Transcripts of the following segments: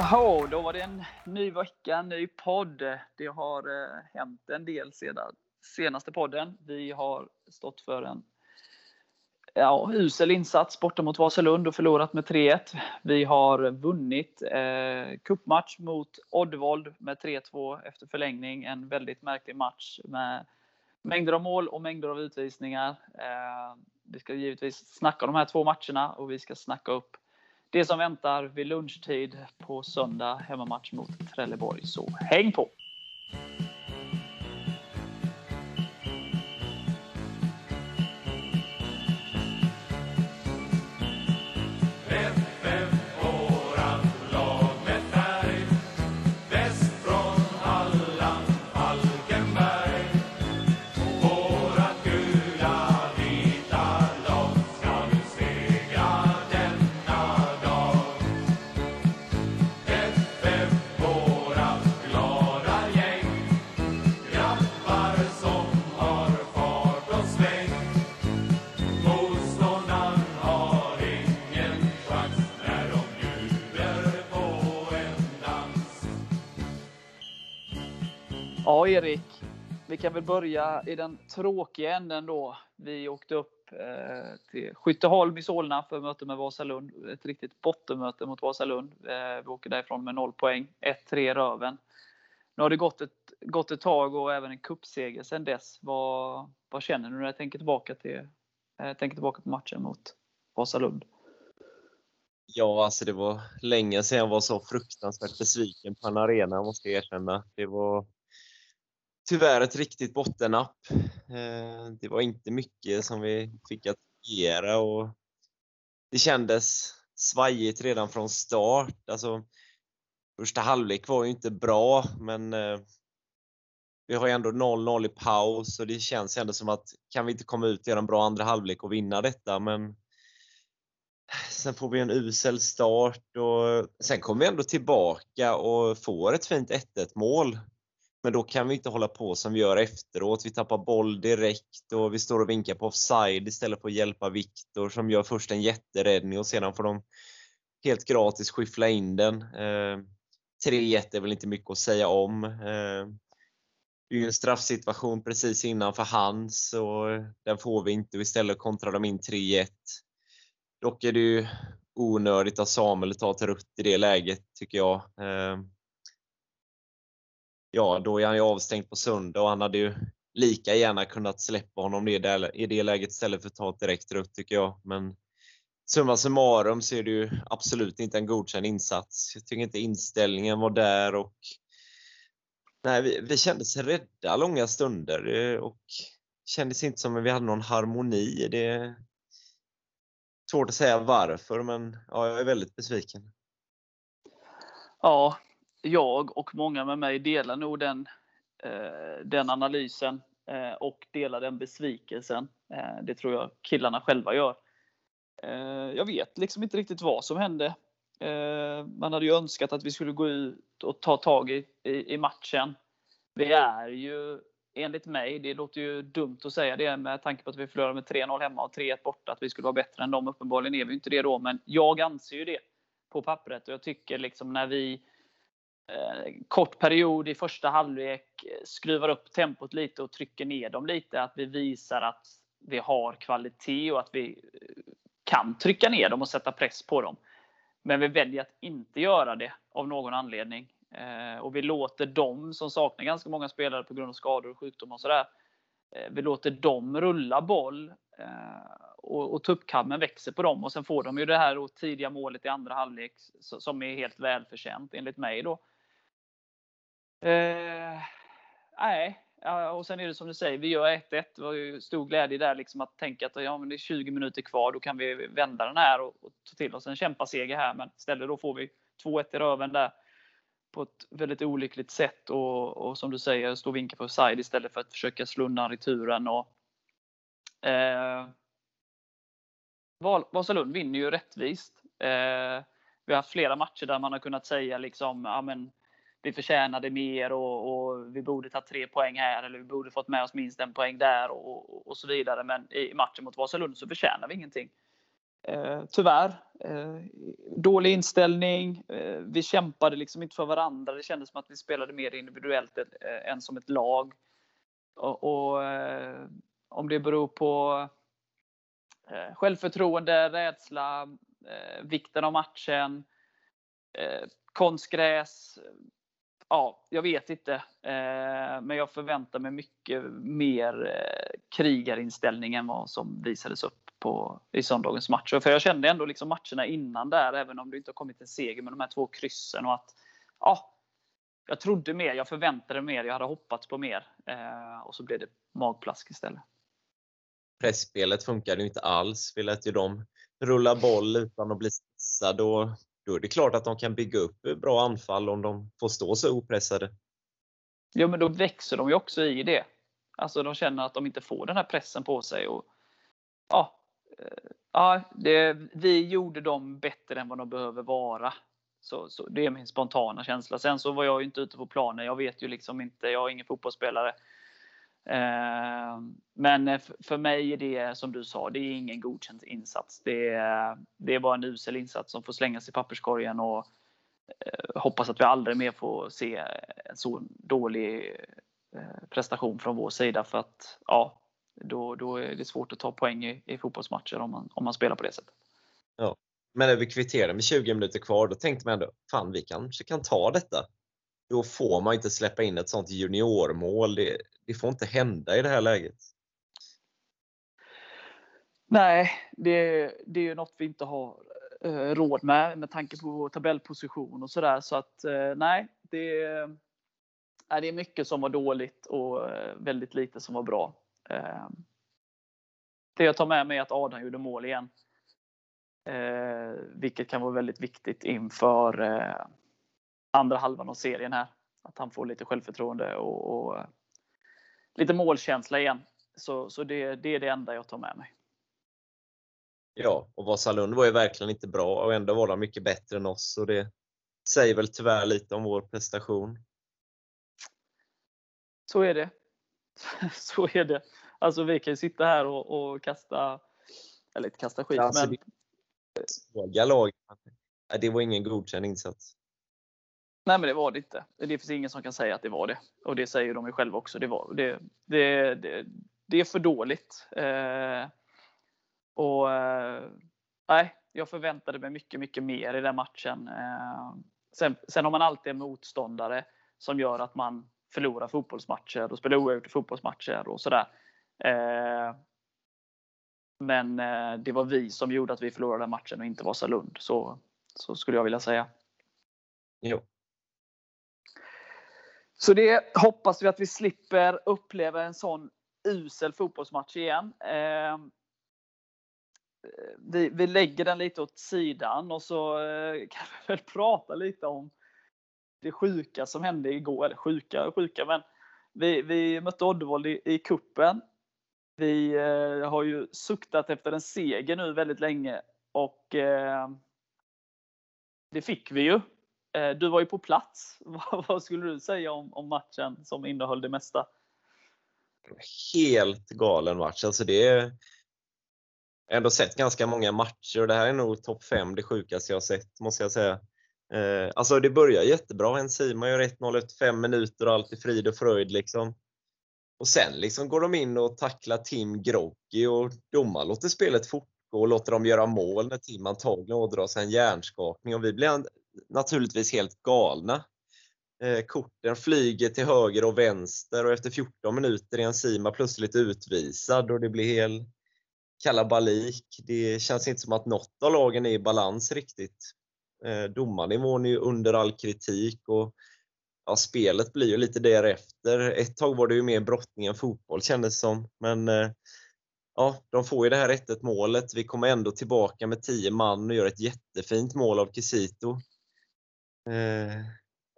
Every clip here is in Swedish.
Jaha, då var det en ny vecka, en ny podd. Det har eh, hänt en del sedan senaste podden. Vi har stått för en ja, usel insats borta mot Vasalund och förlorat med 3-1. Vi har vunnit eh, cupmatch mot Oddvold med 3-2 efter förlängning. En väldigt märklig match med mängder av mål och mängder av utvisningar. Eh, vi ska givetvis snacka om de här två matcherna och vi ska snacka upp det som väntar vid lunchtid på söndag, hemmamatch mot Trelleborg. Så häng på! Ja, Erik. Vi kan väl börja i den tråkiga änden då. Vi åkte upp eh, till Skytteholm i Solna för möte med Vasalund. Ett riktigt bottenmöte mot Vasalund. Eh, vi åker därifrån med noll poäng. 1-3 röven. Nu har det gått ett, gått ett tag och även en cupseger sedan dess. Vad, vad känner du när du tänker tillbaka, till, eh, tänker tillbaka på matchen mot Vasalund? Ja, alltså det var länge sedan jag var så fruktansvärt besviken på en arena, måste jag erkänna. Det var tyvärr ett riktigt bottennapp. Eh, det var inte mycket som vi fick att fungera och det kändes svajigt redan från start. Alltså, första halvlek var ju inte bra, men eh, vi har ju ändå 0-0 i paus och det känns ändå som att kan vi inte komma ut och göra en bra andra halvlek och vinna detta, men Sen får vi en usel start och sen kommer vi ändå tillbaka och får ett fint 1-1 mål. Men då kan vi inte hålla på som vi gör efteråt. Vi tappar boll direkt och vi står och vinkar på offside istället för att hjälpa Viktor som gör först en jätteräddning och sedan får de helt gratis skyffla in den. Eh, 3-1 är väl inte mycket att säga om. Eh, det är ju en straffsituation precis innanför hans och den får vi inte och istället kontrar de in 3-1. Dock är det ju onödigt av Samuel att ta till i det läget tycker jag. Eh, ja, då är han ju avstängd på söndag och han hade ju lika gärna kunnat släppa honom i det läget istället för att ta ett direkt rött tycker jag. Men summa summarum så är det ju absolut inte en godkänd insats. Jag tycker inte inställningen var där och nej, vi, vi kändes rädda långa stunder eh, och kändes inte som att vi hade någon harmoni. Det är svårt att säga varför, men ja, jag är väldigt besviken. Ja, jag och många med mig delar nog den, eh, den analysen eh, och delar den besvikelsen. Eh, det tror jag killarna själva gör. Eh, jag vet liksom inte riktigt vad som hände. Eh, man hade ju önskat att vi skulle gå ut och ta tag i, i, i matchen. Vi är ju enligt mig, det låter ju dumt att säga det med tanke på att vi förlorade med 3-0 hemma och 3-1 borta, att vi skulle vara bättre än dem. Uppenbarligen är vi inte det då, men jag anser ju det på pappret. Och jag tycker liksom när vi Eh, Eh, kort period i första halvlek eh, skruvar upp tempot lite och trycker ner dem lite. Att vi visar att vi har kvalitet och att vi eh, kan trycka ner dem och sätta press på dem. Men vi väljer att inte göra det av någon anledning. Och vi låter dem som saknar ganska många spelare på grund av skador och sjukdomar, och sådär. Vi låter dem rulla boll och, och tuppkammen växer på dem och sen får de ju det här tidiga målet i andra halvlek som är helt välförtjänt enligt mig då. Eh, nej, och sen är det som du säger, vi gör 1-1. Det var ju stor glädje där liksom att tänka att ja, men det är 20 minuter kvar, då kan vi vända den här och, och ta till oss en kämpaseger här. Men istället då får vi 2-1 i röven där på ett väldigt olyckligt sätt och, och som du säger, stå och vinka på side istället för att försöka slå undan returen. Och, eh, Vasalund vinner ju rättvist. Eh, vi har haft flera matcher där man har kunnat säga liksom, ja men vi förtjänade mer och, och, vi borde ta tre poäng här eller vi borde fått med oss minst en poäng där och, och så vidare. Men i matchen mot Vasalund så förtjänar vi ingenting. Eh, tyvärr. Eh, dålig inställning. Eh, vi kämpade liksom inte för varandra. Det kändes som att vi spelade mer individuellt eh, än som ett lag. Och, och eh, om det beror på eh, självförtroende, rädsla, eh, vikten av matchen, eh, konstgräs. Ja, jag vet inte. Eh, men jag förväntar mig mycket mer eh, krigarinställning än vad som visades upp på, i söndagens match. För jag kände ändå liksom matcherna innan där, även om det inte har kommit en seger med de här två kryssen och att ja, jag trodde mer, jag förväntade mer, jag hade hoppats på mer. Eh, och så blev det magplask istället. Pressspelet funkade ju inte alls. Vi lät ju dem rulla boll utan att bli stressade. Och då är det klart att de kan bygga upp bra anfall om de får stå så opressade. Ja, men då växer de ju också i det. Alltså de känner att de inte får den här pressen på sig. Och, ja, eh, ja, det, vi gjorde dem bättre än vad de behöver vara. Så, så, det är min spontana känsla. Sen så var jag ju inte ute på planen. Jag vet ju liksom inte. Jag är ingen fotbollsspelare. Ehm, men eh, för mig är det som du sa, det är ingen godkänd insats. Det är, det är bara en usel insats som får slängas i papperskorgen och eh, hoppas att vi aldrig mer får se en så dålig eh, prestation från vår sida. För att ja, då, då är det svårt att ta poäng i, i fotbollsmatcher om man, om man spelar på det sättet. Ja. Men när vi kvitterade med 20 minuter kvar, då tänkte man ändå, fan vi kanske kan ta detta. Då får man inte släppa in ett sånt juniormål. Det, det får inte hända i det här läget. Nej, det, det är ju något vi inte har eh, råd med med tanke på vår tabellposition och sådär. Så att eh, nej, det, eh, det är mycket som var dåligt och eh, väldigt lite som var bra. Eh, det jag tar med mig är att Adam gjorde mål igen. Eh, vilket kan vara väldigt viktigt inför eh, andra halvan av serien här. Att han får lite självförtroende och, och eh, lite målkänsla igen. Så, så det, det, är det enda jag tar med mig. Ja, och Vasalund var ju verkligen inte bra och ändå var de mycket bättre än oss. Och det säger väl tyvärr lite om vår prestation. Så är det. så är det. Alltså vi kan ju sitta här och, och kasta, eller inte kasta skit, alltså, men... Svaga lag. Det var ingen godkänd insats. Nej men det var det inte. Det finns ingen som kan säga att det var det. Och det säger de ju själva också. Det, var, det, det, det, det är för dåligt. Eh, och eh, nej, jag förväntade mig mycket, mycket mer i den matchen. Eh, sen, sen har man alltid en motståndare som gör att man förlorar fotbollsmatcher och spelar oavgjort i fotbollsmatcher och sådär. Eh, men eh, det var vi som gjorde att vi förlorade matchen och inte Vasalund. Så, så skulle jag vilja säga. Jo. Så det hoppas vi att vi slipper uppleva en sån usel fotbollsmatch igen. Eh, vi, vi lägger den lite åt sidan och så eh, kan vi väl prata lite om det sjuka som hände igår. Eller sjuka och sjuka, men vi, vi mötte Oddevold i, i kuppen vi eh, har ju suktat efter en seger nu väldigt länge och eh, det fick vi ju. Eh, du var ju på plats. Vad skulle du säga om, om matchen som innehöll det mesta? Helt galen match. Alltså det är, jag har ändå sett ganska många matcher och det här är nog topp 5 det sjukaste jag har sett, måste jag säga. Eh, alltså det börjar jättebra. Enzima gör 1-0 efter 5 minuter och allt är frid och fröjd. Liksom. Och sen liksom går de in och tacklar Tim Groggy och domaren låter spelet fortgå och låter dem göra mål när Tim antagligen ådrar sig en hjärnskakning och vi blir naturligtvis helt galna. Eh, korten flyger till höger och vänster och efter 14 minuter är Enzima plötsligt utvisad och det blir hel kalabalik. Det känns inte som att något av lagen är i balans riktigt. Eh, domarnivån är ju under all kritik och ja, spelet blir ju lite därefter. Ett tag var det ju mer brottning än fotboll kändes som. Men eh, ja, de får ju det här 1 målet. Vi kommer ändå tillbaka med 10 man och gör ett jättefint mål av Kisito. Eh,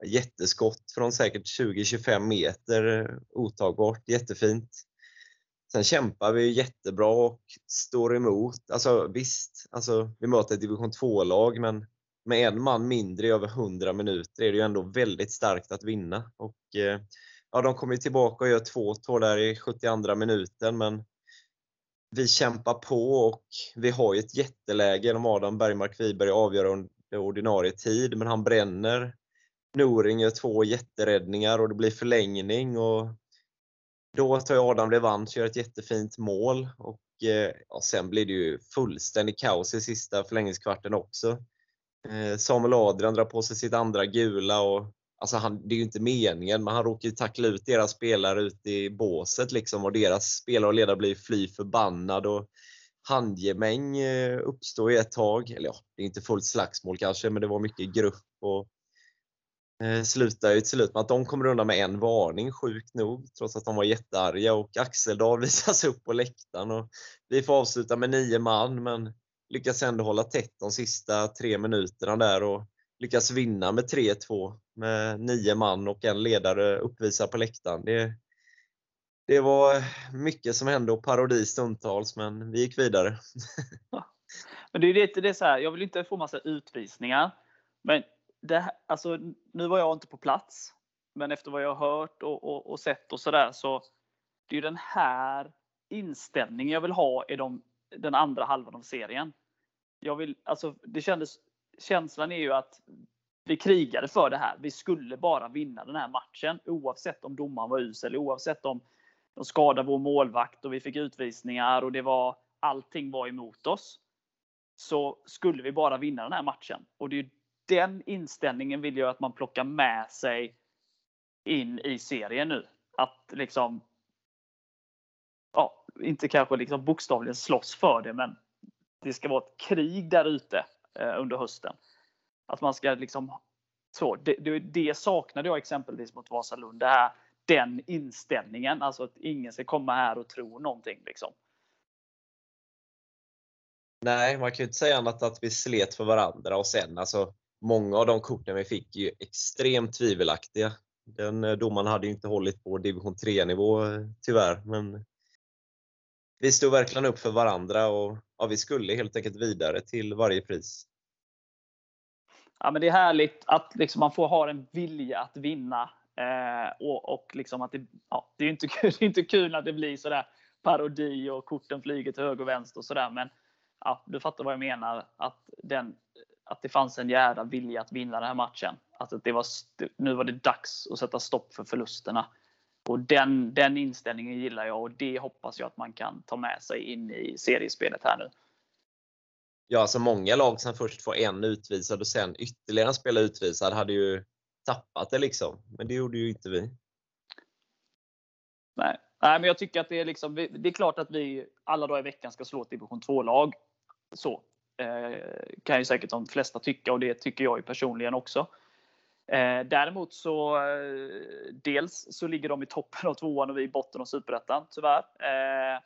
jätteskott från säkert 20-25 meter. Eh, otagbart, jättefint. Sen kämpar vi jättebra och står emot. Alltså visst, alltså, vi möter ett division 2-lag men med en man mindre i över 100 minuter är det ju ändå väldigt starkt att vinna. Och, eh, ja, de kommer tillbaka och gör 2-2 där i 72 minuten men vi kämpar på och vi har ju ett jätteläge genom Adam Bergmark Wiberg avgör Eh, ordinarie tid, men han bränner. Noring gör två jätteräddningar och det blir förlängning och då tar Adam revansch, och gör ett jättefint mål och eh, och sen blir det ju fullständigt kaos i sista förlängningskvarten också. Eh, Samuel Adrian drar på sig sitt andra gula och alltså han, det är ju inte meningen, men han råkar ju tackla ut deras spelare ute i båset liksom och deras spelare och ledare blir fly förbannad och handgemäng eh, uppstår i ett tag. Eller ja, det är inte fullt slagsmål kanske, men det var mycket grupp och eh, slutar ju till slut med att de kommer undan med en varning, sjukt nog, trots att de var jättearga och Axeldal visas upp på läktaren och vi får avsluta med nio man, men lyckas ändå hålla tätt de sista tre minuterna där och lyckas vinna med 3-2 med nio man och en ledare uppvisar på läktaren. Det, det var mycket som hände och parodi stundtals, men vi gick vidare. Men det är lite det så här, jag vill inte få massa utvisningar. Men det, alltså, nu var jag inte på plats. Men efter vad jag har hört och, och, och sett och sådär så det är ju den här inställningen jag vill ha i de, den andra halvan av serien. Jag vill, alltså, det kändes, känslan är ju att vi krigade för det här. Vi skulle bara vinna den här matchen oavsett om domaren var usel, oavsett om de skadade vår målvakt och vi fick utvisningar och det var allting var emot oss. Så skulle vi bara vinna den här matchen. Och det är den inställningen vill jag att man plockar med sig in i serien nu. Att liksom ja, inte kanske liksom bokstavligen slåss för det, men det ska vara ett krig där ute eh, under hösten. Att man ska liksom så, det, det, det saknade jag exempelvis mot Vasalund. Det här, den inställningen, alltså att ingen ska komma här och tro någonting. Liksom. Nej, man kan ju inte säga annat att vi slet för varandra och sen alltså många av de korten vi fick är ju extremt tvivelaktiga. Den eh, domaren hade ju inte hållit på division 3-nivå eh, tyvärr, men vi stod verkligen upp för varandra och ja, vi skulle helt enkelt vidare till varje pris. Ja, men det är härligt att liksom man får ha en vilja att vinna. Eh, och, och liksom att det, ja, det är inte kul, det är inte kul att det blir sådär parodi och korten flyger till höger och vänster och sådär. Men ja, du fattar vad jag menar. Att, den, att det fanns en jävla vilja att vinna den här matchen. Att det var, nu var det dags att sätta stopp för förlusterna. Och den, den inställningen gillar jag och det hoppas jag att man kan ta med sig in i seriespelet här nu. Ja, alltså många lag som först får en utvisad och sen ytterligare en spelare utvisad hade ju tappat det liksom. Men det gjorde ju inte vi. Nej, Nej men jag tycker att det är liksom, det är klart att vi alla dagar i veckan ska slå ett division 2-lag. Så. Eh, kan ju säkert de flesta tycka och det tycker jag ju personligen också. Eh, däremot så eh, dels så ligger de i toppen av tvåan och vi i botten av superettan tyvärr. Eh,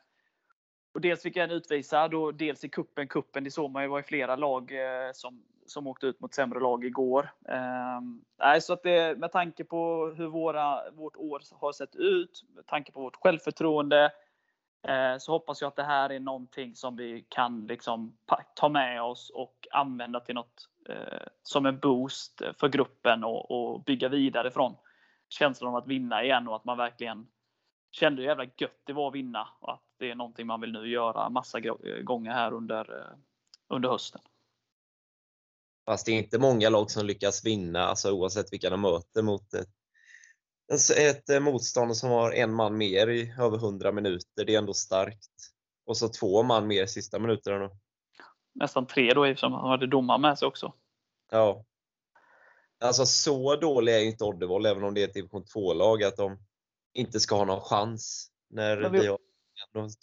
och dels fick jag en utvisad och dels i kuppen. Kuppen, det såg man ju var i flera lag eh, som, som åkte ut mot sämre lag igår. Eh, så att det, med tanke på hur våra, vårt år har sett ut, med tanke på vårt självförtroende, eh, så hoppas jag att det här är någonting som vi kan liksom ta med oss och använda till något eh, som en boost för gruppen och, och bygga vidare från känslan av att vinna igen och att man verkligen kände hur jävla gött det var att vinna och att det är någonting man vill nu göra massa gånger här under, eh, under hösten. Fast det är inte många lag som lyckas vinna, alltså oavsett vilka de möter mot ett, ett eh, motstånd som har en man mer i över 100 minuter. Det är ändå starkt. Och så två man mer i sista minuterna. Nästan tre då eftersom han hade domar med sig också. Ja. Alltså så dålig är ju inte Oddevold, även om det är ett division 2-lag, att de inte ska ha någon chans när vi, vi har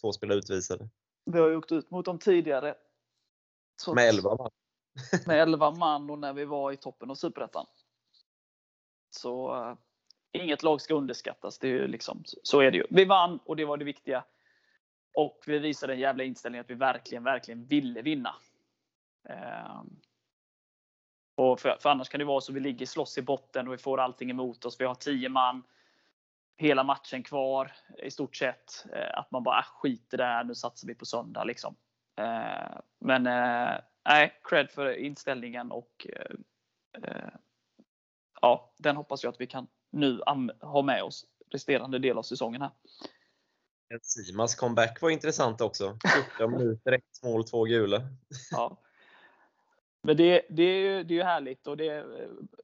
två spelare utvisade. Vi har ju åkt ut mot dem tidigare. Så med 11 man med 11 man och när vi var i toppen av Superettan. Så uh, inget lag ska underskattas. Det är liksom, så är det ju. Vi vann och det var det viktiga. Och vi visade en jävla inställning att vi verkligen, verkligen ville vinna. Uh, och för, för, annars kan det vara så att vi ligger slåss i botten och vi får allting emot oss. Vi har 10 man hela matchen kvar i stort sett. Eh, att man bara ah, äh, skiter där, nu satsar vi på söndag. Liksom. Ehm, men eh, nej, cred för inställningen och ja, den hoppas jag att vi kan nu ha med oss resterande del av säsongen här. Simas comeback var intressant också. 14 minuter, ett mål, två gula. Ja. Men det, det, är ju, det är ju härligt och det,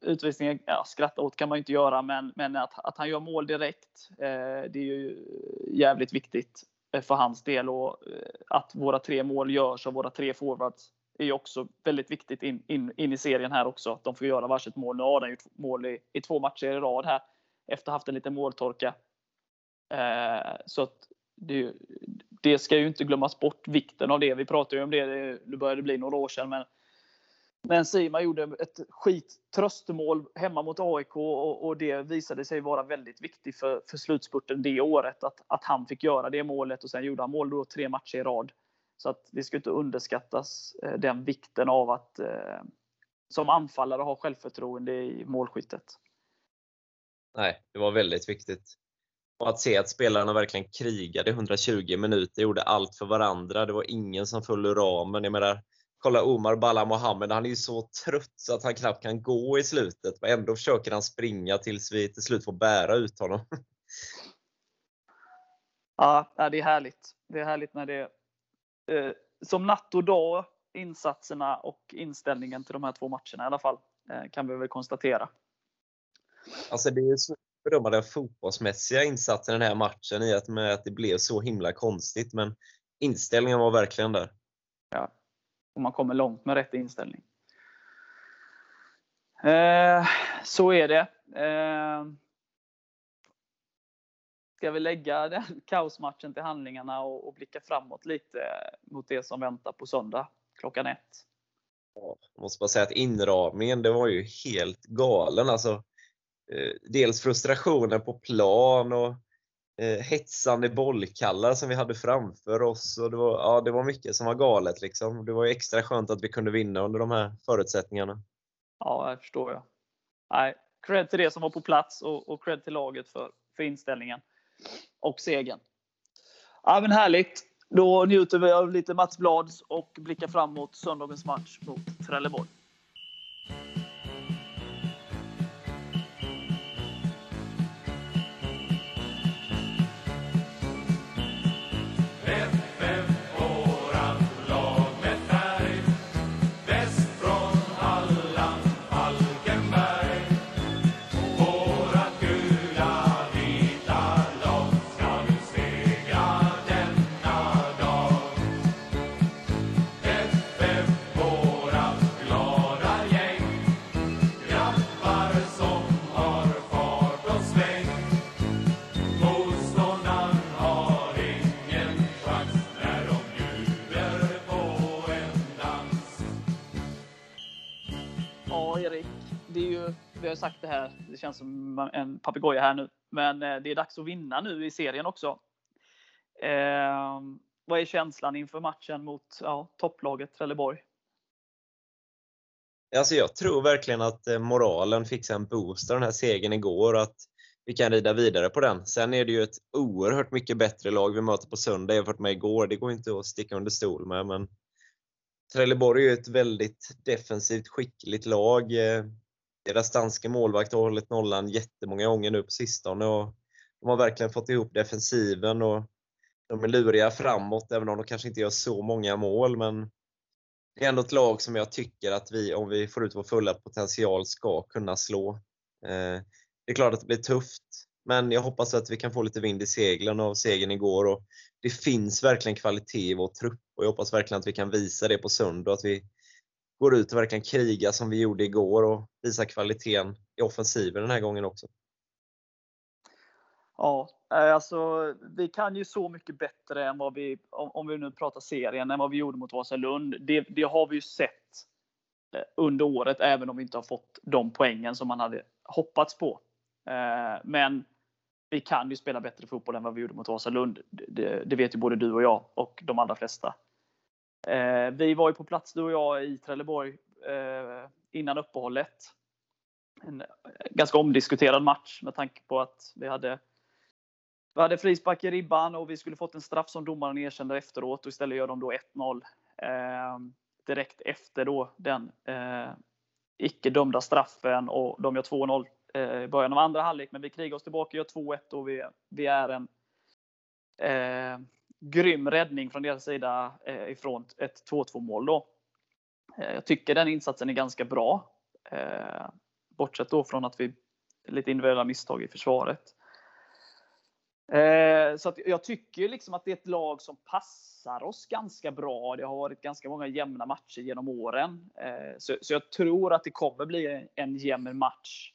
utvisningen, ja, skratta åt kan man ju inte göra, men, men att, att han gör mål direkt, eh, det är ju jävligt viktigt för hans del och eh, att våra tre mål görs av våra tre forwards är ju också väldigt viktigt in, in, in i serien här också. Att de får göra varsitt mål. Nu har den gjort mål i, i två matcher i rad här efter haft en liten måltorka. Eh, så att det, det, ska ju inte glömmas bort, vikten av det. Vi pratade ju om det, nu börjar det bli några år sedan, men men Sima gjorde ett skit tröstemål hemma mot AIK och, och, det visade sig vara väldigt viktigt för, för slutspurten det året. Att, att han fick göra det målet och sen gjorde han mål då tre matcher i rad. Så att det ska inte underskattas eh, den vikten av att eh, som anfallare ha självförtroende i målskyttet. Nej, det var väldigt viktigt. Och att se att spelarna verkligen krigade 120 minuter, gjorde allt för varandra. Det var ingen som föll ur ramen. Jag menar, kolla Omar Balla Mohammed, han är ju så trött så att han knappt kan gå i slutet. Men ändå försöker han springa tills vi till slut får bära ut honom. Ja, det är härligt. Det är härligt när det eh, som natt och dag insatserna och inställningen till de här två matcherna i alla fall. Eh, kan vi väl konstatera. Alltså det är svårt att bedöma den fotbollsmässiga insatsen i den här matchen i och med att det blev så himla konstigt. Men inställningen var verkligen där. Ja, och man kommer långt med rätt inställning. Eh, så är det. Ska vi lägga den kaosmatchen till handlingarna och, och, blicka framåt lite mot det som väntar på söndag klockan ett? Ja, jag måste bara säga att inramningen, det var ju helt galen. Alltså, eh, dels frustrationen på plan och eh, hetsande bollkallar som vi hade framför oss. Och det, var, ja, det var mycket som var galet. Liksom. Det var ju extra skönt att vi kunde vinna under de här förutsättningarna. Ja, jag förstår jag. Nej, cred till det som var på plats och, och cred till laget för, för inställningen och segern. Ja, men härligt. Då njuter vi av lite Mats Blads och blickar fram mot söndagens match mot Trelleborg. Har sagt det här, det känns som en papegoja här nu. Men eh, det är dags att vinna nu i serien också. Eh, vad är känslan inför matchen mot ja, topplaget Trelleborg? Alltså jag tror verkligen att eh, moralen fick sig en boost av den här segern igår och att vi kan rida vidare på den. Sen är det ju ett oerhört mycket bättre lag vi möter på söndag jämfört med igår. Det går inte att sticka under stol med. Men Trelleborg är ju ett väldigt defensivt skickligt lag. Eh, deras danske målvakt har hållit nollan jättemånga gånger nu på sistone och de har verkligen fått ihop defensiven och de är luriga framåt, även om de kanske inte gör så många mål. Men det är ändå ett lag som jag tycker att vi, om vi får ut vår fulla potential, ska kunna slå. Eh, det är klart att det blir tufft, men jag hoppas att vi kan få lite vind i seglen av segern igår. Och det finns verkligen kvalitet i vår trupp och jag hoppas verkligen att vi kan visa det på söndag. Att vi går ut och verkligen krigar som vi gjorde igår och visar kvaliteten i offensiven den här gången också. Ja, eh, alltså vi kan ju så mycket bättre än vad vi, om vi nu pratar serien, än vad vi gjorde mot Vasalund. Det, det har vi ju sett eh, under året, även om vi inte har fått de poängen som man hade hoppats på. Eh, men vi kan ju spela bättre fotboll än vad vi gjorde mot Vasalund. Det, det vet ju både du och jag och de allra flesta. Eh, vi var ju på plats du och jag i Trelleborg eh, innan uppehållet. En eh, ganska omdiskuterad match med tanke på att vi hade vi hade frispark i ribban och vi skulle fått en straff som domaren erkände efteråt och istället gör de då 1-0. Eh, direkt efter då den eh, icke dömda straffen och de gör 2-0 eh, i början av andra halvlek. Men vi krigar oss tillbaka, gör 2-1 och vi, vi är en Eh, grym räddning från deras sida eh, ifrån ett 2-2 mål då. Eh, jag tycker den insatsen är ganska bra. Eh, bortsett då från att vi lite individuella misstag i försvaret. Eh, så jag tycker liksom att det är ett lag som passar oss ganska bra. Det har varit ganska många jämna matcher genom åren. Eh, så, så, jag tror att det kommer bli en jämn match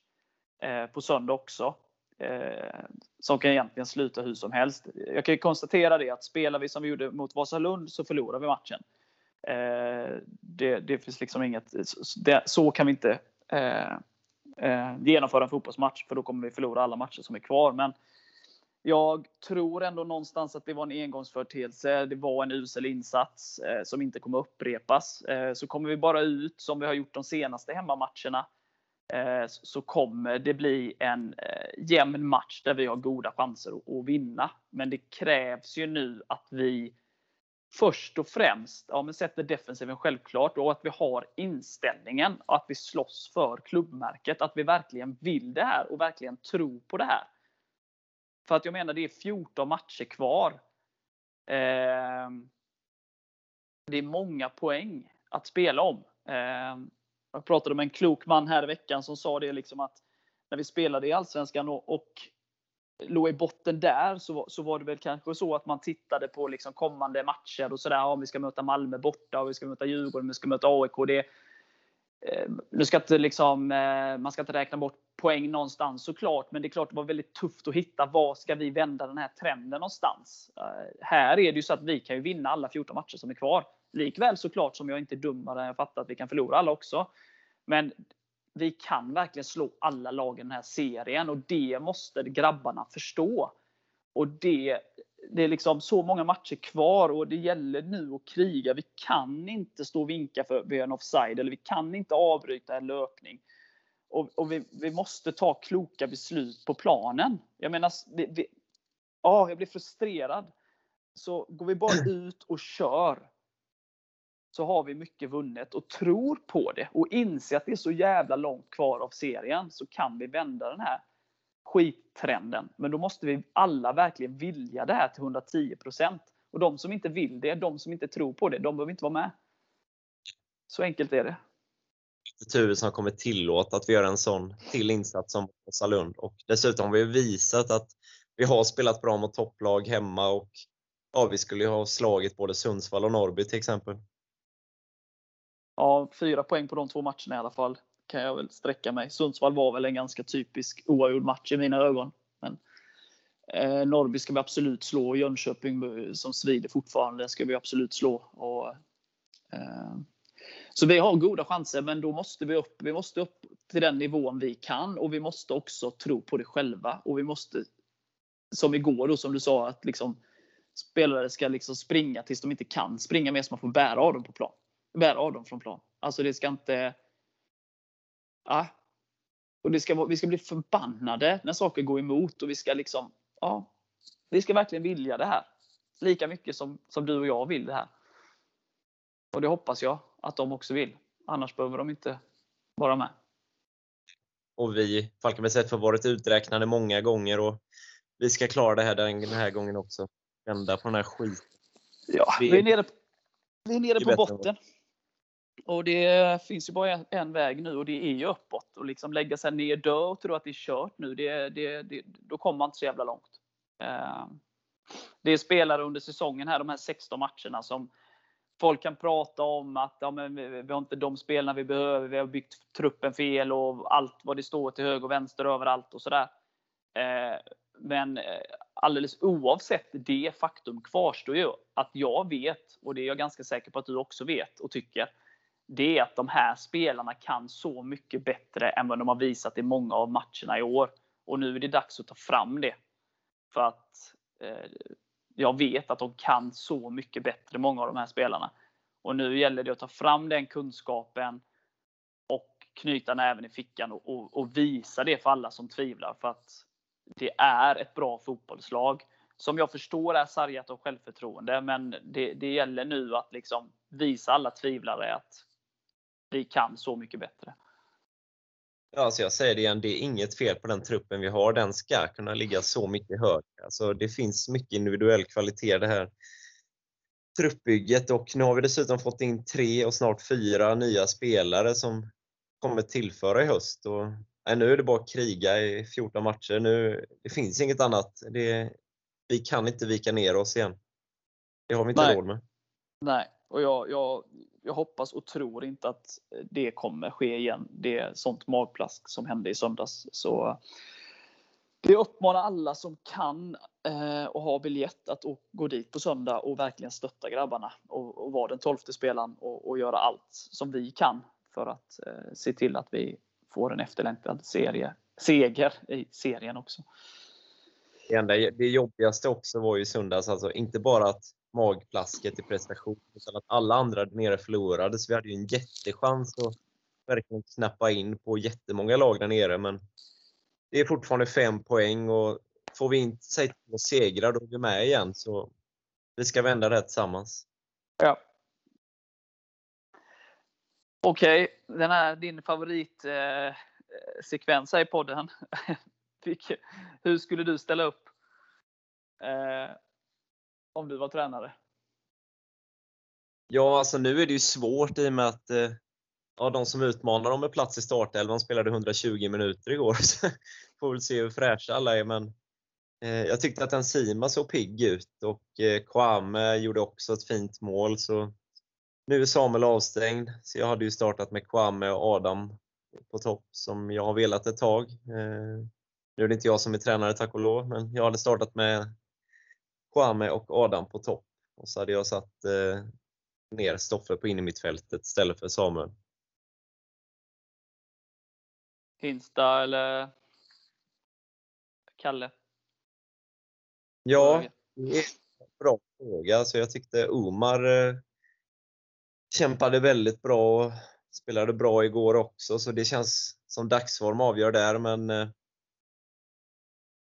eh, på söndag också. Eh, som kan egentligen sluta hur som helst. Jag kan konstatera det att spelar vi som vi gjorde mot Vasalund så förlorar vi matchen. Eh, det, det, finns liksom inget, det, så kan vi inte eh, eh, genomföra en fotbollsmatch för då kommer vi förlora alla matcher som är kvar. Men jag tror ändå någonstans att det var en engångsföreteelse. Det var en usel insats eh, som inte kommer upprepas. Eh, så kommer vi bara ut som vi har gjort de senaste hemmamatcherna Eh, så kommer det bli en eh, jämn match där vi har goda chanser att, att vinna. Men det krävs ju nu att vi först och främst ja, men sätter defensiven självklart och att vi har inställningen och att vi slåss för klubbmärket. Att vi verkligen vill det här och verkligen tror på det här. För att jag menar, det är 14 matcher kvar. Eh, det är många poäng att spela om. Eh, jag pratade med en klok man här i veckan som sa det liksom att när vi spelade i Allsvenskan och, och låg i botten där så, så var det väl kanske så att man tittade på liksom kommande matcher och sådär. Om vi ska möta Malmö borta och vi ska möta Djurgården, vi ska möta AIK. Det, eh, nu ska inte liksom, eh, man ska inte räkna bort poäng någonstans såklart, men det är klart det var väldigt tufft att hitta var ska vi vända den här trenden någonstans. Eh, här är det ju så att vi kan ju vinna alla 14 matcher som är kvar. Likväl såklart som jag inte är dummare, jag fattar att vi kan förlora alla också. Men vi kan verkligen slå alla lag i den här serien och det måste grabbarna förstå. Och det, det är liksom så många matcher kvar och det gäller nu att kriga. Vi kan inte stå och vinka för en offside eller vi kan inte avbryta en löpning. Och, och vi, vi, måste ta kloka beslut på planen. Jag menar, vi, vi, ja, jag blir frustrerad. Så går vi bara ut och kör så har vi mycket vunnet och tror på det och inser att det är så jävla långt kvar av serien så kan vi vända den här skittrenden. Men då måste vi alla verkligen vilja det här till 110% Och de som inte vill det, de som inte tror på det, de behöver inte vara med. Så enkelt är det. Tur som kommer tillåta att vi gör en sån till insats som Åsa Lund. Och dessutom har vi visat att vi har spelat bra mot topplag hemma och ja, vi skulle ju ha slagit både Sundsvall och Norrby till exempel ja, fyra poäng på de två matcherna i alla fall. Kan jag väl sträcka mig. Sundsvall var väl en ganska typisk oavgjord match i mina ögon. Men, eh, Norrby ska vi absolut slå. och Jönköping eh, som svider fortfarande ska vi absolut slå. Och, eh, så vi har goda chanser, men då måste vi upp. Vi måste upp till den nivån vi kan och vi måste också tro på det själva. Och vi måste, som igår då, som du sa, att liksom, spelare ska liksom springa tills de inte kan springa mer så man får bära av dem på plan bära av dem från plan. Alltså det ska inte... Ja. Och det ska, vi ska bli förbannade när saker går emot och vi ska liksom... Ja. Vi ska verkligen vilja det här. Lika mycket som, som du och jag vill det här. Och det hoppas jag att de också vill. Annars behöver de inte vara med. Och vi, Falkenbergs FF, har varit uträknade många gånger och vi ska klara det här den här gången också. Vända på den här skiten. Ja, vi, vi är nere, vi är nere på botten. Och det finns ju bara en väg nu och det är ju uppåt. Och liksom lägga sig ner, dö och tro att det är kört nu, det, det, det, då kommer man inte så jävla långt. Ehm, det är spelare under säsongen här, de här 16 matcherna, som folk kan prata om att ja, men vi har inte de spelarna vi behöver, vi har byggt truppen fel och allt vad det står till höger och vänster överallt och sådär. Ehm, men eh, alldeles oavsett det faktum kvarstår ju att jag vet, och det är jag ganska säker på att du också vet och tycker, det är att de här spelarna kan så mycket bättre än vad de har visat i många av matcherna i år. Och nu är det dags att ta fram det. För att eh, jag vet att de kan så mycket bättre, många av de här spelarna. Och nu gäller det att ta fram den kunskapen och knyta näven i fickan och, och, och visa det för alla som tvivlar. För att det är ett bra fotbollslag som jag förstår är sargat av självförtroende. Men det, det gäller nu att liksom visa alla tvivlare att vi kan så mycket bättre. Alltså jag säger det igen, det är inget fel på den truppen vi har. Den ska kunna ligga så mycket högre. Alltså det finns mycket individuell kvalitet det här truppbygget och nu har vi dessutom fått in tre och snart fyra nya spelare som kommer tillföra i höst. Och, nej, nu är det bara att kriga i 14 matcher. Nu, det finns inget annat. Det, vi kan inte vika ner oss igen. Det har vi inte Nej. råd med. Nej, och jag, jag, jag hoppas och tror inte att eh, det kommer ske igen. Det är sånt magplask som hände i söndags. Så det uppmanar alla som kan eh, och har biljett att gå dit på söndag och verkligen stötta grabbarna och, och vara den tolfte spelaren och, och göra allt som vi kan för att eh, se till att vi får en efterlängtad serie, seger i serien också. Det, enda, det jobbigaste också var ju i söndags, alltså inte bara att magplasket i prestation, utan att alla andra där nere förlorade. Så vi hade ju en jättechans att verkligen knappa in på jättemånga lag där nere. Men det är fortfarande fem poäng och får vi inte säg och segra då är vi med igen. Så vi ska vända det här tillsammans. Ja. Okej, den här din favoritsekvens eh, här i podden. Hur skulle du ställa upp eh, om du var tränare? Ja, alltså nu är det ju svårt i och med att eh, ja, de som utmanar om en plats i startelvan spelade 120 minuter igår. Så får väl se hur fräscha alla är. Men eh, jag tyckte att Enzima såg pigg ut och eh, Kwame gjorde också ett fint mål. Så nu är Samuel avstängd, så jag hade ju startat med Kwame och Adam på topp som jag har velat ett tag. Eh, nu är det inte jag som är tränare tack och lov, men jag hade startat med Kwame och Adam på topp. Och så hade jag satt eh, ner Stoffe på innermittfältet istället för Samuel. Hinsta eller Kalle? Ja, det är en bra fråga. Så jag tyckte Omar eh, kämpade väldigt bra och spelade bra igår också, så det känns som dagsform avgör där. Men eh,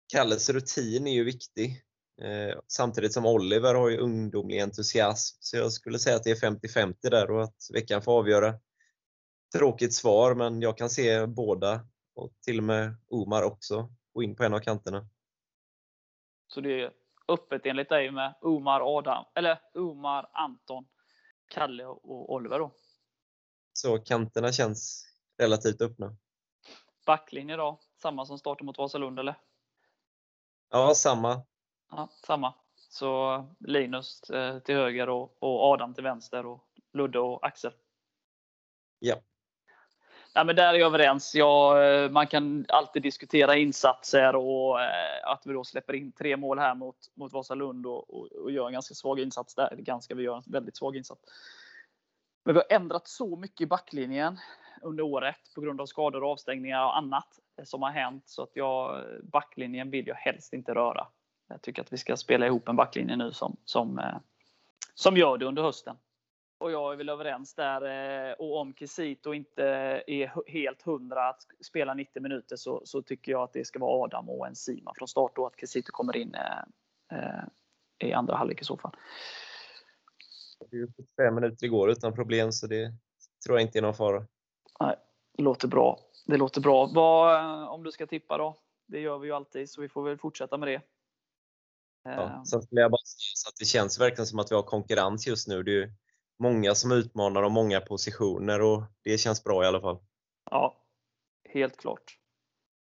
Kalles rutin är ju viktig. Eh, samtidigt som Oliver har ju ungdomlig entusiasm. Så jag skulle säga att det är 50-50 där och att veckan får avgöra. Tråkigt svar, men jag kan se båda och till och med Omar också gå in på en av kanterna. Så det är öppet enligt dig med Omar, Adam, eller Omar, Anton, Kalle och Oliver då. Så kanterna känns relativt öppna. Backlinje då? Samma som starten mot Vasalund eller? Ja, samma. Ja, samma. Så Linus eh, till höger och, och Adam till vänster och Ludde och Axel. Ja. Ja, men där är jag överens. Ja, eh, man kan alltid diskutera insatser och eh, att vi då släpper in tre mål här mot, mot Vasalund och, och, och gör en ganska svag insats där. Eller ganska, vi gör en väldigt svag insats. Men vi har ändrat så mycket i backlinjen under året på grund av skador och avstängningar och annat som har hänt. Så att jag, backlinjen vill jag helst inte röra. Jag tycker att vi ska spela ihop en backlinje nu som, som, eh, som gör det under hösten. Och jag är väl överens där. eh, Och om Kisito inte är helt hundra att spela 90 minuter så, så tycker jag att det ska vara Adam och Enzima från start och att Kisito kommer in eh, i andra halvlek i så fall. Det är ju 75 minuter igår utan problem, så det tror jag inte är någon fara. Det låter bra. Det låter bra. Vad, om du ska tippa då? Det gör vi ju alltid, så vi får väl fortsätta med det. Ja. Eh, Sen skulle jag bara säga så att det känns verkligen som att vi har konkurrens just nu. Det är många som utmanar om många positioner och det känns bra i alla fall. Ja, helt klart.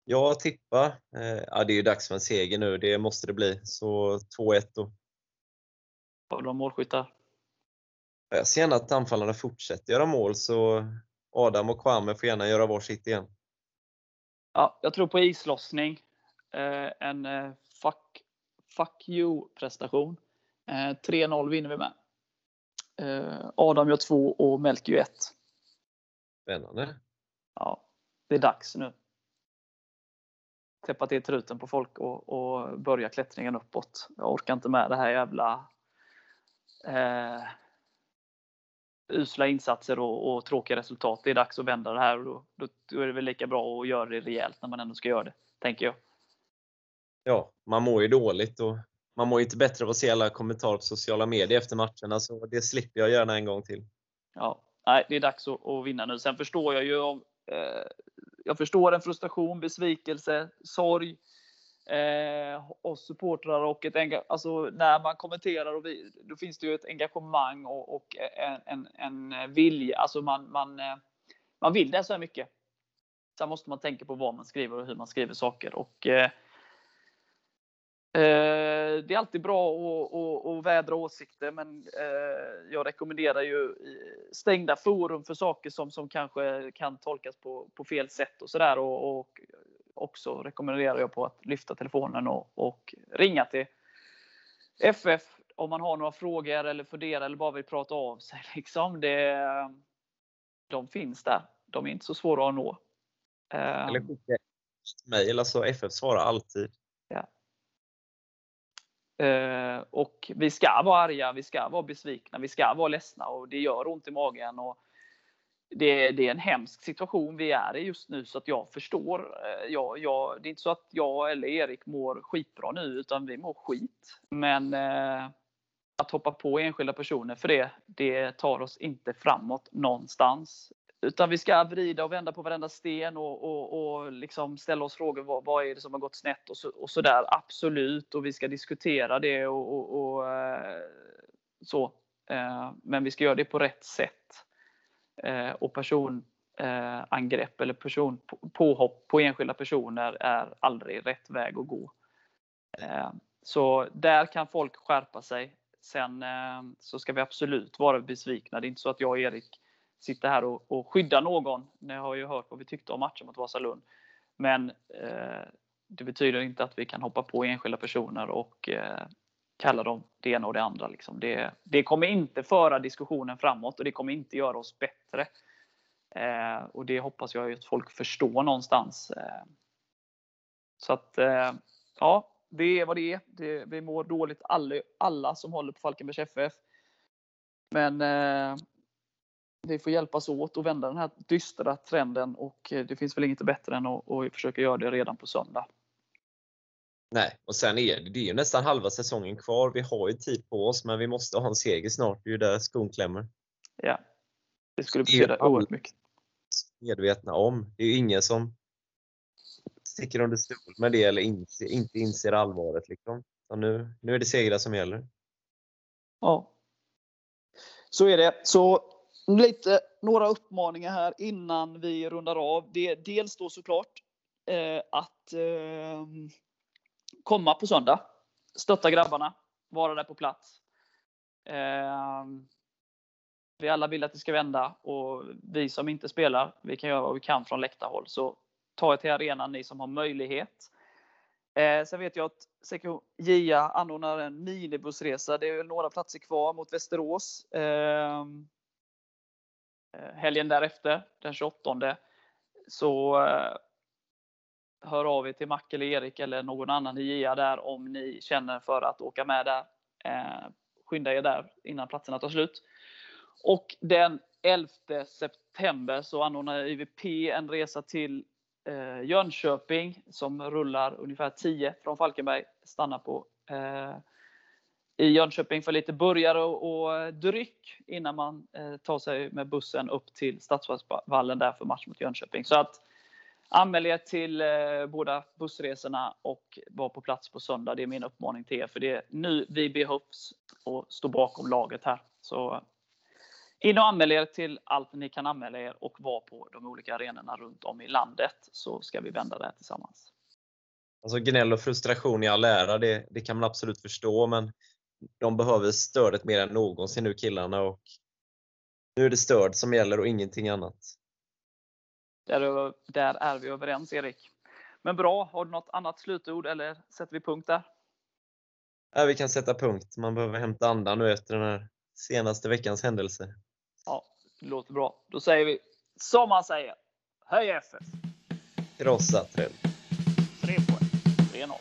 Jag tippar, eh, ja, det är ju dags för en seger nu, det måste det bli. Så 2-1 då. Har du målskyttar? Jag ser gärna att anfallarna fortsätter göra mål, så Adam och Kwame får gärna göra varsitt igen. Ja, jag tror på islossning. Eh, en eh, fuck, fuck you-prestation. Eh, 3-0 vinner vi med. Eh, Adam gör två och Melker gör ett. Spännande. Ja, det är dags nu. Täppa till truten på folk och, och börja klättringen uppåt. Jag orkar inte med det här jävla eh, usla insatser och, och tråkiga resultat. Det är dags att vända det här och då, då är det väl lika bra att göra det rejält när man ändå ska göra det, tänker jag. Ja, man mår ju dåligt och man mår ju inte bättre av att se alla kommentarer på sociala medier efter matcherna, så det slipper jag gärna en gång till. Ja, nej, det är dags att, att vinna nu. Sen förstår jag ju av eh, jag förstår en frustration, besvikelse, sorg eh, oss supportrar och ett alltså när man kommenterar och vi, då finns det ju ett engagemang och, och en, en, en vilja. Alltså man, man, eh, man vill det så här mycket. Sen måste man tänka på vad man skriver och hur man skriver saker. Och, Eh, det är alltid bra att, att, att vädra åsikter, men eh, jag rekommenderar ju stängda forum för saker som, som kanske kan tolkas på, på fel sätt och sådär. Och, och också rekommenderar jag på att lyfta telefonen och, och ringa till FF om man har några frågor eller funderar eller bara vill prata av sig. Liksom. Det, de finns där. De är inte så svåra att nå. Eller skicka mejl, alltså FF svarar alltid. Ja. Eh, och vi ska vara arga, vi ska vara besvikna, vi ska vara ledsna och det gör ont i magen. Och det, det är en hemsk situation vi är i just nu så att jag förstår. Eh, jag, jag, det är inte så att jag eller Erik mår skitbra nu utan vi mår skit. Men eh, att hoppa på enskilda personer för det, det tar oss inte framåt någonstans. Utan vi ska vrida och vända på varenda sten och, och, och liksom ställa oss frågor. Vad, vad, är det som har gått snett? Och så, och så där. Absolut. Och vi ska diskutera det och, och, och eh, så. Eh, men vi ska göra det på rätt sätt. Eh, och personangrepp eller person påhopp på enskilda personer är aldrig rätt väg att gå. Så där kan folk skärpa sig. Sen så ska vi absolut vara besvikna. Det är inte så att jag och Erik sitta här och, och skydda någon. Ni har ju hört vad vi tyckte om matchen mot Vasalund. Men eh, det betyder inte att vi kan hoppa på enskilda personer och eh, kalla dem det ena och det andra. Liksom. Det, det, kommer inte föra diskussionen framåt och det kommer inte göra oss bättre. Eh, och det hoppas jag att folk förstår någonstans. Eh, så att, eh, ja, det är vad det är. Det, vi mår dåligt alla, alla som håller på Falkenbergs FF. Men eh, vi får hjälpas åt att vända den här dystra trenden och eh, det finns väl inget bättre än att, att försöka göra det redan på söndag. Nej, och sen är det, det är ju nästan halva säsongen kvar. Vi har ju tid på oss, men vi måste ha en seger snart. Det är ju där skon klämmer. Ja, det skulle betyda oerhört mycket. Medvetna om. Det är ju ingen som sticker under stol med det eller inser, inte inser allvaret. Liksom. Så nu, nu är det segrar som gäller. Ja, så är det. Så Lite, några uppmaningar här innan vi rundar av. Det är dels då såklart eh, att eh, komma på söndag. Stötta grabbarna. Vara där på plats. Eh, vi alla vill att det ska vända och vi som inte spelar, vi kan göra vad vi kan från läktarhåll. Så ta er till arenan ni som har möjlighet. Eh, sen vet jag att sektion Gia anordnar en minibussresa. Det är några platser kvar mot Västerås. Eh, Eh, helgen därefter, den 28, så eh, hör av er till Mac eller Erik eller någon annan i JA där om ni känner för att åka med där. Eh, skynda er där innan platserna tar slut. Och den 11 september så anordnar IVP en resa till Jönköping som rullar ungefär 10 från Falkenberg. Stannar på i Jönköping för lite burgare och, eh, dryck innan man eh, tar sig med bussen upp till Stadsvallen där för match mot Jönköping. Så att anmäl er till eh, båda bussresorna och var på plats på söndag. Det är min uppmaning till er. För det är nu vi behövs och står bakom laget här. Så eh, in och anmäl er till allt ni kan anmäla er och var på de olika arenorna runt om i landet så ska vi vända det här tillsammans. Alltså gnäll och frustration i all ära, det, det kan man absolut förstå, men de behöver stödet mer än någonsin nu killarna och nu är det stöd som gäller och ingenting annat. Där, där är vi överens Erik. Men bra, har du något annat slutord eller sätter vi punkt där? Ja, vi kan sätta punkt. Man behöver hämta andan nu efter den här senaste veckans händelse. Ja, det låter bra. Då säger vi som man säger. Höj FF! Krossa Trell! 3 poäng. 3-0.